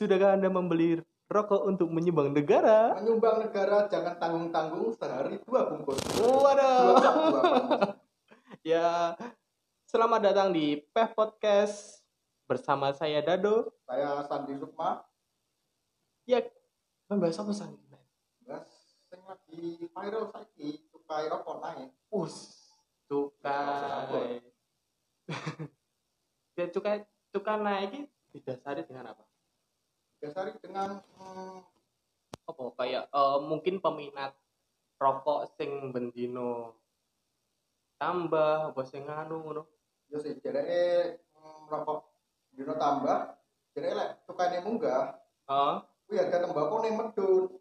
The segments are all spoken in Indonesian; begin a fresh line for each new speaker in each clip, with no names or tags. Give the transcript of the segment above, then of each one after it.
Sudahkah Anda membeli rokok untuk menyumbang negara?
Menyumbang negara jangan tanggung-tanggung sehari dua bungkus.
Waduh.
Dua dua.
Ya, selamat datang di PEV Podcast bersama saya Dado.
Saya Sandi Sukma.
Ya, membahas apa San?
Mas, sing lagi viral saiki cukai rokok naik.
Us, cukai. ya, cukai cukai naik didasari dengan apa?
Dasari dengan hmm,
Apa kayak eh, mungkin peminat rokok sing bendino tambah apa sing anu ngono.
ya sih jereke hmm, rokok dino tambah. Jereke lek cukai munggah,
Heeh.
kuwi harga tembakau ning medun.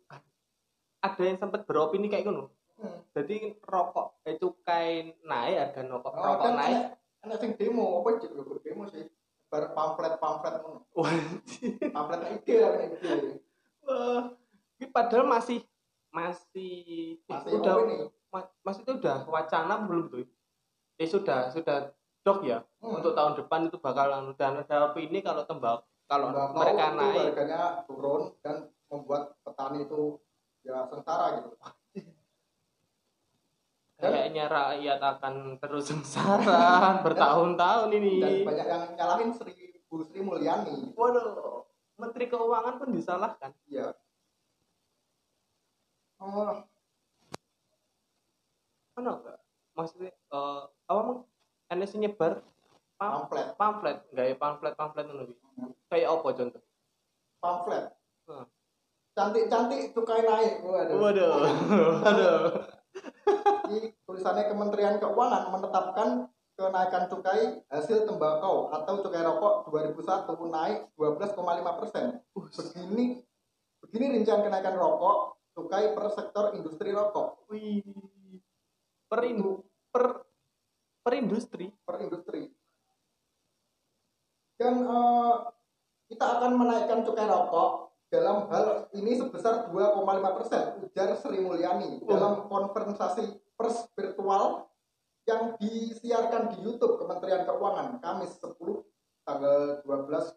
ada yang sempat beropini kayak ngono.
Hmm.
Jadi rokok eh cukai naik harga rokok
Oh,
rokok
dan
naik.
enek sing demo apa yo demo sih. Bar pamflet-pamflet ngono.
Wah,
Pamflet ide lah ide.
wah. Ini padahal masih masih
Masih
udah
ini?
ma- maksudnya udah wacana belum tuh? Eh sudah sudah dok ya
Hmm.
untuk tahun depan itu bakalan dan ada opini kalau tembak kalau
Tembakau
mereka naik
harganya turun dan membuat petani itu ya sengsara gitu.
Kayaknya rakyat akan terus sengsara bertahun-tahun
Dan
ini.
banyak yang nyalahin Sri Bu Sri Mulyani.
Waduh, Menteri Keuangan pun disalahkan.
Iya. Oh,
Mana enggak? Maksudnya eh apa mau NS nyebar pam-
pamflet,
pamflet, enggak ya pamflet pamflet kuwi.
Hmm.
Kayak apa contoh?
pamflet.
Hmm.
Cantik-cantik cukai naik. Waduh.
Waduh. Waduh.
Di tulisannya Kementerian Keuangan menetapkan kenaikan cukai hasil tembakau atau cukai rokok 2001 naik 12,5 persen. Begini, begini rincian kenaikan rokok cukai per sektor industri rokok
Wih. Per indu, per per industri.
per industri. Dan eh, kita akan menaikkan cukai rokok dalam hal ini sebesar 2,5 persen, ujar Sri Mulyani dalam konferensi pers virtual yang disiarkan di YouTube Kementerian Keuangan Kamis 10 tanggal 12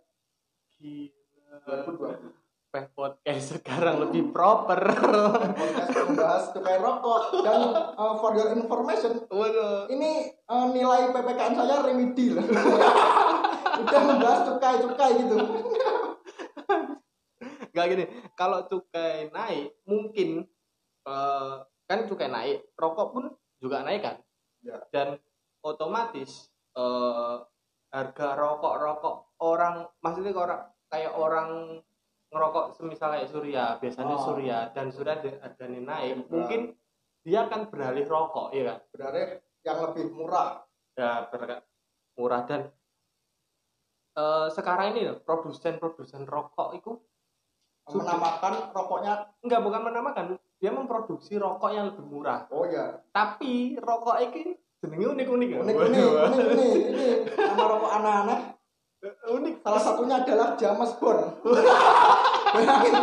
Gila.
2020.
Peh podcast sekarang lebih proper.
Podcast membahas cukai rokok dan eh, for your information
Waduh.
ini eh, nilai PPKN saya remedi loh. Udah membahas cukai-cukai gitu.
Gak gini, kalau cukai naik mungkin eh, kan cukai naik, rokok pun juga naik kan?
Ya.
Dan otomatis eh, harga rokok-rokok orang, maksudnya orang kayak orang ngerokok semisal kayak Surya, biasanya
Oh.
Surya dan Surya de- harganya naik,
Ya.
mungkin dia akan beralih rokok, ya kan?
Berarti yang lebih murah.
Ya ber- murah dan eh, sekarang ini produsen-produsen rokok itu Sudah.
Menamakan rokoknya
Enggak, bukan menamakan. Dia memproduksi rokok yang lebih murah.
oh ya
Tapi rokok ini jenenge ya?
unik unik
Waduh.
unik unik ini nama rokok aneh-aneh
unik.
salah satunya adalah James Bond bayangin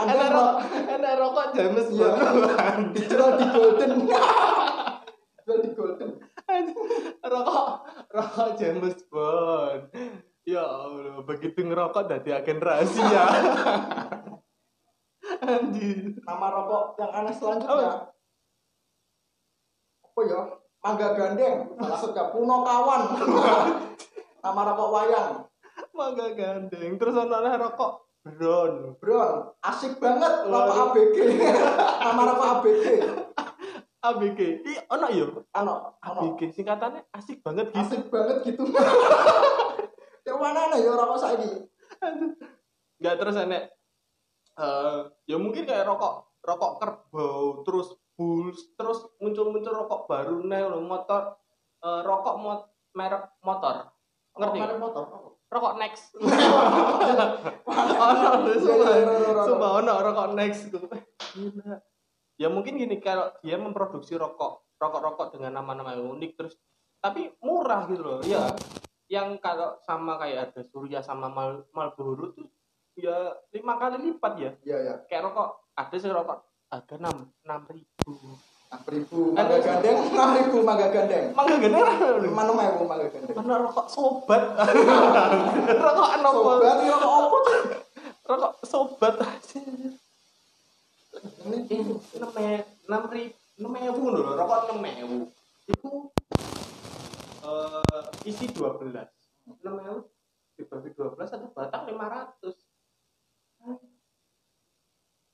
Ada
rokok
rokok, ada rokok James
Iya.
Bond.
dijual di Golden dijual di Golden
rokok rokok James Bond. Ya Allah, begitu ngerokok dari agen rahasia. Anjir.
nama rokok yang aneh selanjutnya apa ya mangga gandeng salah satunya Puno Kawan nama rokok wayang
Mangga gandeng. Terus ana rokok Brown.
Bron asik banget rokok. ABG nama rokok ABG
ABG. Ih, ono ya?
ano
ABG singkatannya asik banget gitu.
asik banget gitu yang mana nih? Ya rokok saya ini
nggak terus enek eh ya mungkin kayak rokok rokok kerbau terus bulls terus muncul-muncul rokok baru nih motor eh, rokok mot merek motor. Ngerti?
Rokok
nggak?
motor
rokok next. Ono
Iya,
sumpah.
iya,
sumpah ono rokok next Gila. ya mungkin gini kalau dia memproduksi rokok rokok-rokok dengan nama-nama yang unik terus tapi murah gitu loh ya yang kalau sama kayak ada Surya sama Mal Marlboro tuh ya lima kali lipat ya.
Iya ya
kayak rokok. Ada sih rokok. Harga enam enam ribu.
Enam ribu mangga gandeng. Enam ribu mangga gandeng.
Mangga gini
mana mau mangga gandeng.
Mana rokok sobat. Rokok apa
sobat ya apa? Tuh
rokok sobat.
Ini
enam enam ribu enam ribu dulu rokok enam ribu itu eh isi dua belas. enam ribu dibagi dua belas satu batang lima ratus.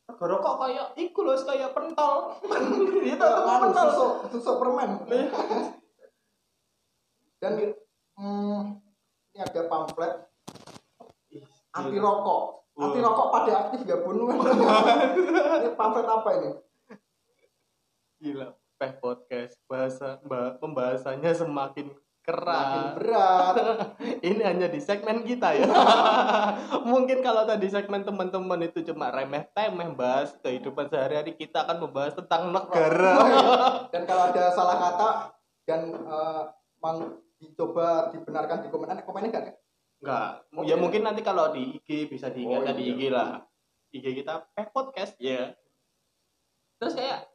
Harga rokok kayak iku loh kayak pentol. Itu
anu
pentol
susu susu permen.
Iya.
dan hmm, ini ada pamflet. Anti rokok. Anti rokok pada aktif ya bunuh ini pamflet apa ini?
Gila, Peh Podcast. Bahasa mbak pembahasannya semakin
makin
keras.
berat
Ini hanya di segmen kita ya. Mungkin kalau tadi segmen teman-teman itu cuma remeh temeh bahas kehidupan sehari-hari kita akan membahas tentang negara.
dan kalau ada salah kata dan eh, mang dicoba dibenarkan di komen komennya enggak?
Enggak, ya mungkin nanti kalau di IG bisa diingat
Oh,
di
iya.
IG lah. IG kita Peh Podcast ya. Terus kayak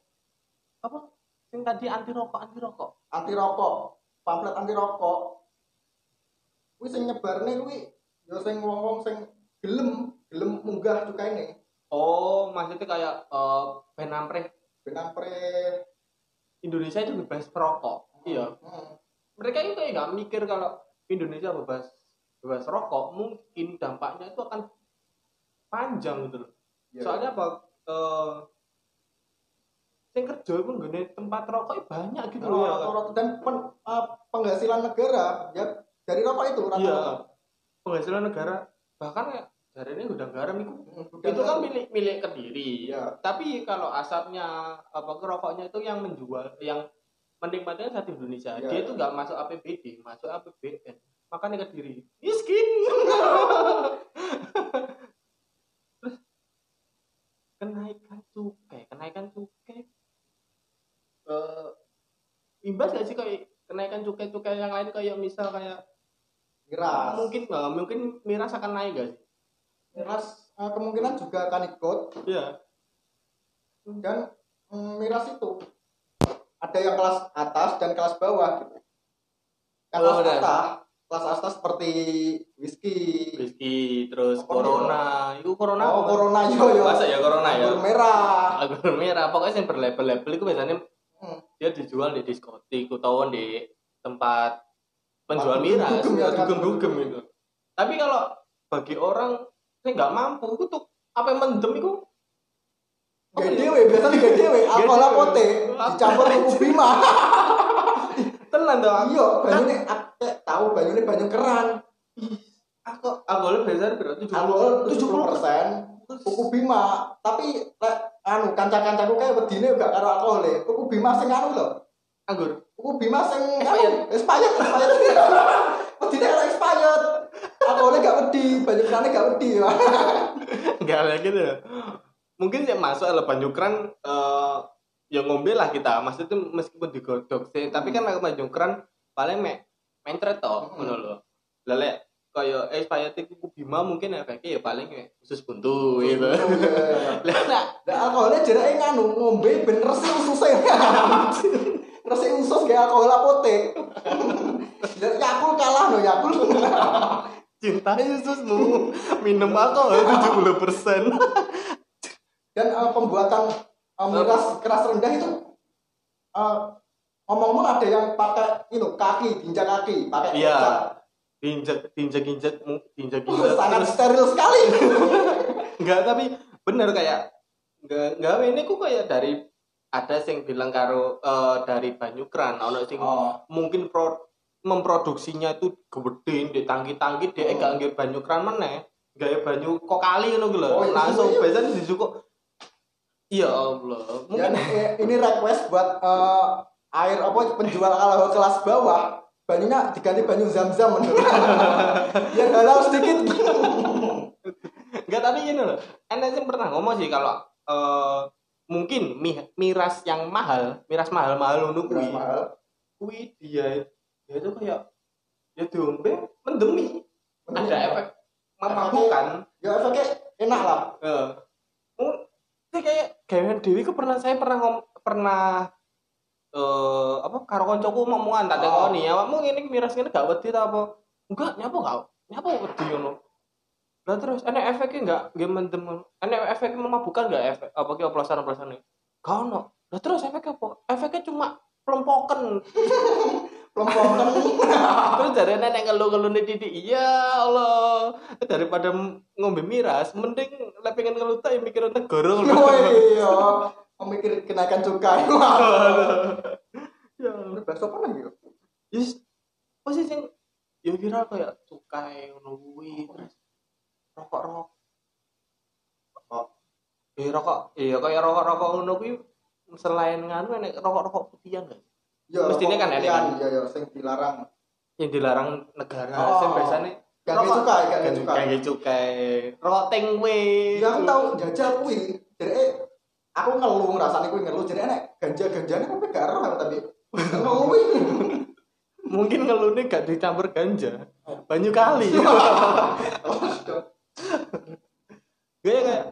apa? Yang tadi anti rokok, anti rokok.
anti rokok pamflet anti rokok kuwi sing nyebarne kuwi ya sing wong-wong sing gelem gelem munggah cukaine
Oh, maksudnya kayak eh penampre Indonesia itu bebas perokok. Iya.
Hmm.
Mereka itu kayak nggak mikir kalau Indonesia bebas bebas rokok, mungkin dampaknya itu akan panjang gitu loh.
Ya.
Soalnya apa? Eh yang kerja pun gini tempat rokok banyak gitu loh ya.
Dan pen- eh, penghasilan negara ya dari rokok itu
Iya.
rata-rata
Penghasilan negara bahkan ya dari ini gudang garam itu
Hmm,
itu kan milik milik kediri.
Iya.
Tapi kalau asapnya apa rokoknya itu yang menjual yang menikmatinya satu Indonesia.
Iya.
Dia itu nggak masuk APBD, masuk APBN. Makanya kediri miskin. Kenaikan cukai, kenaikan cukai. Eh imbas gak sih kayak kenaikan cukai-cukai yang lain kayak misal kayak
miras
mungkin nggak mungkin miras akan naik gak sih?
miras eh, kemungkinan juga akan ikut
Iya.
dan mm, miras itu ada yang kelas atas dan kelas bawah gitu. Yang
Oh,
kelas atas, kelas atas seperti whisky,
Whisky, terus
Apa
corona. Itu corona
oh
apa?
corona yo yo,
Masa ya corona ya?
anggur merah,
Anggur merah. Pokoknya yang berlabel-label itu biasanya. Dia dijual di diskotik atau di tempat penjual miras,
dugem ya,
dugem-dugem itu. Tapi kalau bagi orang yang nggak mampu itu tuh apa yang mendem itu?
Gak dewe biasanya gak dewe, alkohol
dewe.
apote dicampur kuku bima,
tenan dong.
iya banyune ake tahu banyune banyu keran,
Aku aku biasanya berarti
alkohol 70 persen, kuku bima, tapi lek anu kanca-kancaku kayak wedine gak karo alkohol e, kuku bima sing anu lho,
anggur.
Kuku Bima sing anu, expired, expired. Wedine ora expired. Alkoholnya gak wedi, banyak kerane gak wedi.
Enggak ada gitu. Mungkin sih masuk ala banyukran eh ya ngombe lah kita. Maksudnya meskipun digodok sih, tapi kan kalau banyukran paling mek mentret toh,
Hmm.
ngono lho. Lelek kaya eh spayati kuku bima mungkin efeknya ya paling kayak usus buntu gitu. Lah lah,
Lah alkoholnya jerake nganu ngombe ben resik ususe. resik usus gak alkohol apotek. Lah Yakul kalah no Yakul.
cintai ususmu minum alkohol 70%.
Dan eh, pembuatan miras keras rendah itu eh, ngomong-ngomong ada yang pakai itu kaki, tinja kaki, pakai
Iya.
Kecap.
Diinjek diinjek injek diinjek
Uh,
injek.
sangat steril sekali.
Enggak, tapi bener kayak enggak enggak ini kok kayak dari ada sing bilang karo eh, dari Banyukran ono sing
Oh.
mungkin pro, memproduksinya itu gede di tangki-tangki dia
Hmm.
enggak nggih Banyukran meneh gaya banyu kok kali ngono gitu
Oh, iya,
langsung
iya.
biasanya disukup ya Allah mungkin
Dan eh, ini request buat eh, air apa penjual alkohol kelas bawah banyunya diganti banyu zam-zam. Menurut biar halal sedikit.
Enggak tapi gini loh. Enak sih pernah ngomong sih kalau eh, mungkin mi- miras yang mahal miras mahal-mahal kuwi
Beras mahal.
kuwi dia dia itu kayak ya diombe mendemi. Ada efek memabukkan
ya efeknya enak lah.
Eh, mung- ini kayak gawean dewi ku pernah saya pernah ngom, pernah eh apa karo koncoku omongan tak
Oh.
tekoni awakmu ngene miras ngene gak wedi ta apa? Enggak nyapa gak? Nyapa wedi ngono? Lah terus enek efeknya enggak nggih mendem enek efek memabukkan enggak efek? Apa ki oplosan-oplosan gak ono. Lah terus efeknya apa? Efeknya cuma pelompokan
Pelompokan
terus dari nenek ngeluh-ngeluh nih titik iya Allah daripada ngombe miras mending lek pengen ngeluh tak ya mikir negara.
Oh iya, memikir kenaikan cukai.
ya
bakso apa lagi?
Yes, pasti sing ya viral kayak cukai ngono kuwi terus rokok-rokok.
Rokok.
Eh rokok, iya kayak rokok-rokok ngono kuwi selain nganu enek rokok-rokok putihan kan
Ya,
Mestinya kan
rokok
enak.
putihan, Iya, ya, sing dilarang.
yang dilarang negara
Oh.
sing biasanya
Gak cukai, gak cukai.
Kayak cukai. Rokok tengwe.
Ya aku tahu jajal kuwi. Eh, aku ngeluh ngrasani kuwi ngeluh jadi enek ganja-ganjane tapi gak aku tapi. Ngeluh.
Mungkin ngeluhnya gak dicampur ganja. Banyu kali. Kayak kayak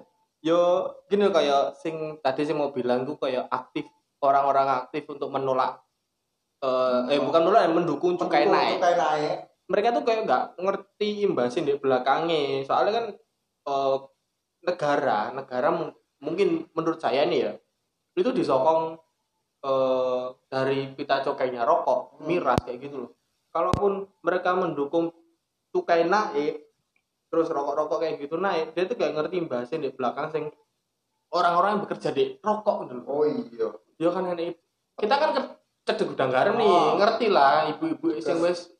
yo gini loh, kayak sing tadi sih mau bilang tuh kayak aktif orang-orang aktif untuk menolak eh, eh bukan menolak mendukung cukai
Mendukung
naik.
Cukai naik.
Mereka tuh kayak nggak ngerti imbasin di belakangnya. Soalnya kan eh, negara negara mungkin menurut saya nih ya itu disokong eh, dari pita cukainya rokok,
Hmm.
miras kayak gitu loh. Kalaupun mereka mendukung cukai naik, terus rokok-rokok kayak gitu naik, dia tuh kayak ngerti imbasin di belakang sing orang-orang yang bekerja di rokok gitu.
Oh iya.
Ya kan ini kita kan ke cedek gudang garam nih,
Oh.
ngerti lah ibu-ibu sing wis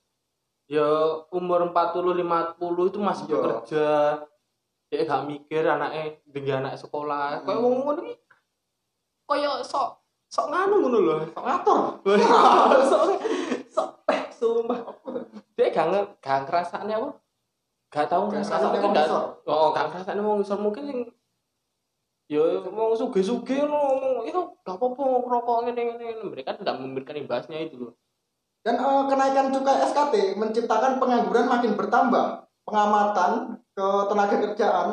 ya umur 40 50 itu masih
Iya.
bekerja. Dia gak mikir anaknya dengan anak sekolah. Kayak
Hmm.
wong ngono iki kayak sok sok nganu ngono lho.
Sok ngatur.
sok sok eh sumpah. Dia gak gak ngerasane apa? Gak tau ngerasane mungkin gak. Oh, gak ngerasane wong ngisor mungkin sing ya mau suge-suge lo ngomong itu gak apa-apa rokok ngene ngene mereka tidak memberikan imbasnya itu loh
Dan eh, kenaikan cukai SKT menciptakan pengangguran makin bertambah. Pengamatan ke tenaga kerjaan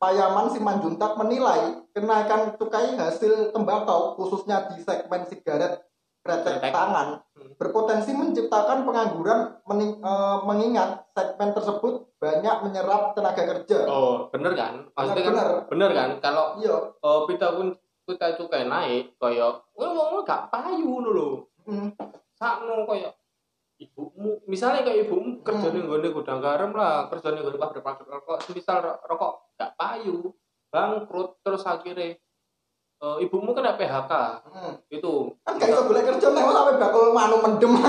Payaman Simanjuntak menilai kenaikan cukai hasil tembakau khususnya di segmen sigaret kretek tangan
Hmm.
berpotensi menciptakan pengangguran mening- eh, mengingat segmen tersebut banyak menyerap tenaga kerja.
oh bener kan maksudnya kan
Bener.
bener kan kalau
Iya.
oh, pita pun kita cukai naik kayak ngomong gak payu lho
Hmm.
sakno kayak ibumu misalnya kayak ibumu kerja
Hmm.
ning gone gudang garam lah kerja ning gone pabrik-pabrik rokok misal ro- rokok gak payu bangkrut terus akhirnya eh, ibumu kena PHK
Hmm.
itu
Kan gak iso boleh kerja nek sampe bakul manu mendem.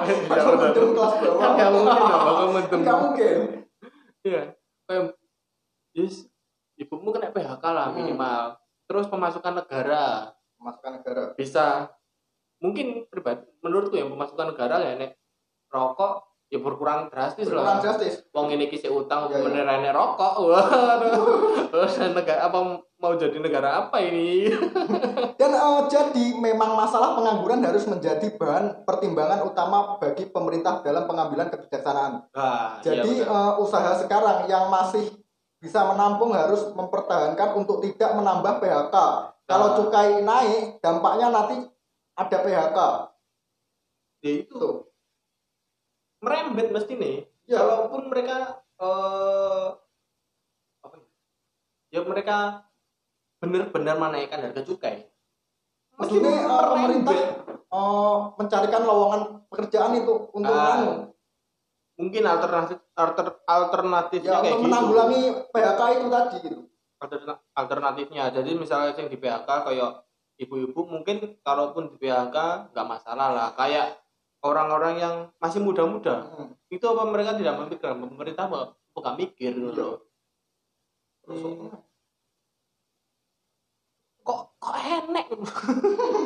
Iya,
Bakul mendem kelas bawah.
kan gak mungkin dong bakal mendem
Gak mungkin.
iya kayak yes ibumu kena PHK lah
Hmm.
minimal terus pemasukan negara
Masukan negara.
bisa mungkin pribadi menurutku ya pemasukan negara ya nek rokok ya berkurang drastis
Kurang
lah
justice.
wong ini kisi utang
Iya, iya.
beneran rokok waduh terus negara apa mau jadi negara apa ini
Dan eh, jadi memang masalah pengangguran harus menjadi bahan pertimbangan utama bagi pemerintah dalam pengambilan kebijaksanaan.
nah,
Jadi
iya
eh, usaha sekarang yang masih bisa menampung harus mempertahankan untuk tidak menambah PHK. Kalau
Nah.
cukai naik, dampaknya nanti ada PHK.
ya itu
Tuh.
merembet mesti nih
Ya.
kalaupun mereka eh apa ya? ya mereka benar-benar menaikkan harga cukai Mesti
Maksudnya eh, pemerintah eh, mencarikan lowongan pekerjaan itu untuk
Ah,
anu,
mungkin alternatif alter, alternatifnya
ya
kayak
untuk
gitu
menanggulangi PHK itu tadi gitu.
Alterna- alternatifnya jadi misalnya yang di PHK kayak ibu-ibu mungkin kalaupun di PHK nggak masalah lah kayak orang-orang yang masih muda-muda
Hmm.
itu apa mereka tidak memikirkan pemerintah apa apa nggak mikir gitu
Iya.
loh.
Terus,
Hmm. kok kok enek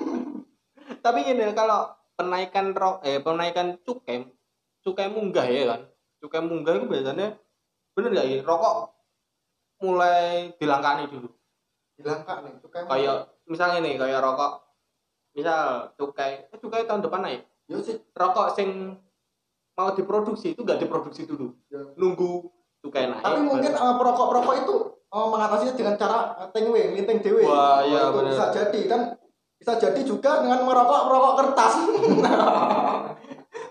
tapi gini kalau penaikan ro eh penaikan cukai cukai munggah ya kan cukai munggah itu biasanya bener nggak ya rokok mulai dilangkani dulu
Dilangkah nih, cukai
kayak misalnya nih kayak rokok. Misal cukai. Eh, cukai tahun depan naik?
Yo sih,
rokok sing mau diproduksi itu nggak diproduksi dulu.
Ya.
nunggu cukai naik
Tapi mungkin eh, perokok-perokok itu eh, mengatasinya dengan cara tengwe, linting dewe.
Wah, iya,
itu
bener.
bisa jadi kan? Bisa jadi juga dengan merokok merokok kertas.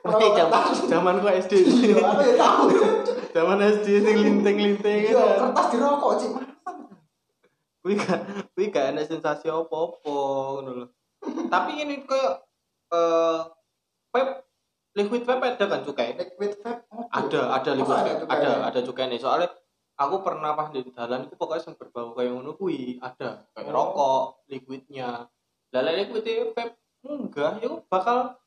Oke, zaman zaman gua SD.
iya aku ya tahu.
Zaman SD sing linting-linting
iya
kan.
kertas dirokok cik
Kuwi gak kuwi gak ada sensasi apa-apa ngono lho. Tapi ini kayak eh vape liquid vape ada kan cukai?
liquid vape oh,
Ada, ada liquid
Masa
vape. Ada, ada cukai nih. Soalnya aku pernah pas di dalan itu pokoknya sing berbau kayak ngono kuwi ada kayak
Oh.
rokok liquidnya. Lah liquid vape enggak ya bakal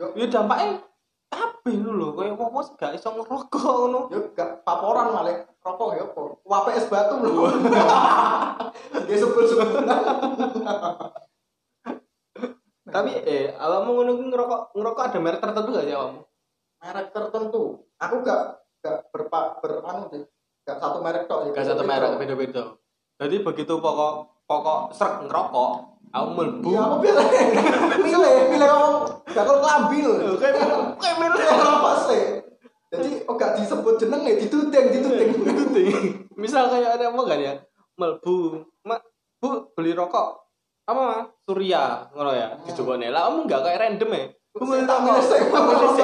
Yo.
ya dampaknya kabeh lho kayak wong gak iso ngerokok ngono.
ya gak paporan malah rokok ya apa? Wape es batu loh dia sebel
Tapi eh awakmu ngono kuwi ngerokok ngerokok ada merek tertentu gak sih awakmu?
merek tertentu. Aku gak gak berpa beranu sih. Gak satu merek tok
Gak satu merek beda-beda. Jadi begitu pokok pokok serak ngerokok, aku mlebu.
iya aku biasa milih milih orang bakal kelambi loh
Kayak kayak merek
Milih rokok sih jadi oh gak disebut jeneng ya dituding dituding
Itu Misal kayak ada apa kan ya? Mlebu, Mak, Bu, beli rokok. Apa? Surya, ngono ya.
Hmm.
Dijogone. Lah kamu enggak kayak random ya.
Saya
milih
tak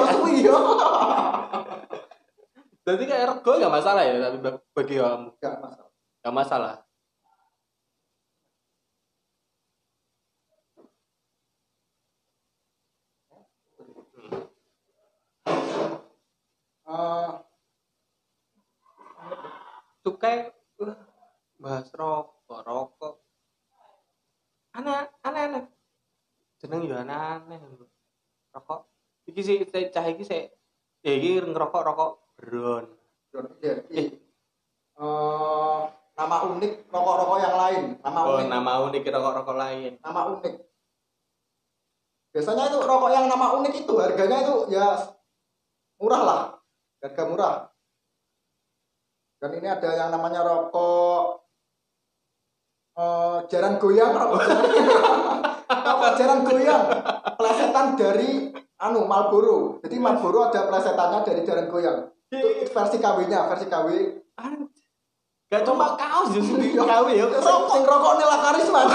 suwi ya
Jadi kayak rego enggak masalah ya tapi bag- bagi kamu.
gak masalah
Enggak masalah.
Eh,
Cukai uh, bahas rokok, rokok. Aneh, aneh, aneh. Jeneng yo aneh, aneh. Rokok. Iki sih saya cah iki sih ya iki ngerokok rokok brown.
iya, iya. Eh, nama unik rokok-rokok yang lain nama
Oh,
unik
nama unik rokok-rokok lain.
nama unik biasanya itu rokok yang nama unik itu harganya itu ya murah lah harga murah dan ini ada yang namanya rokok eh, jaran goyang rokok. Rokok jaran goyang. Plesetan dari anu Marlboro. Jadi Marlboro ada plesetannya dari jaran goyang. Itu versi KW nya versi KW.
Gak cuma kaos justru di
Iya.
KW ya.
Sing rokok nila karisma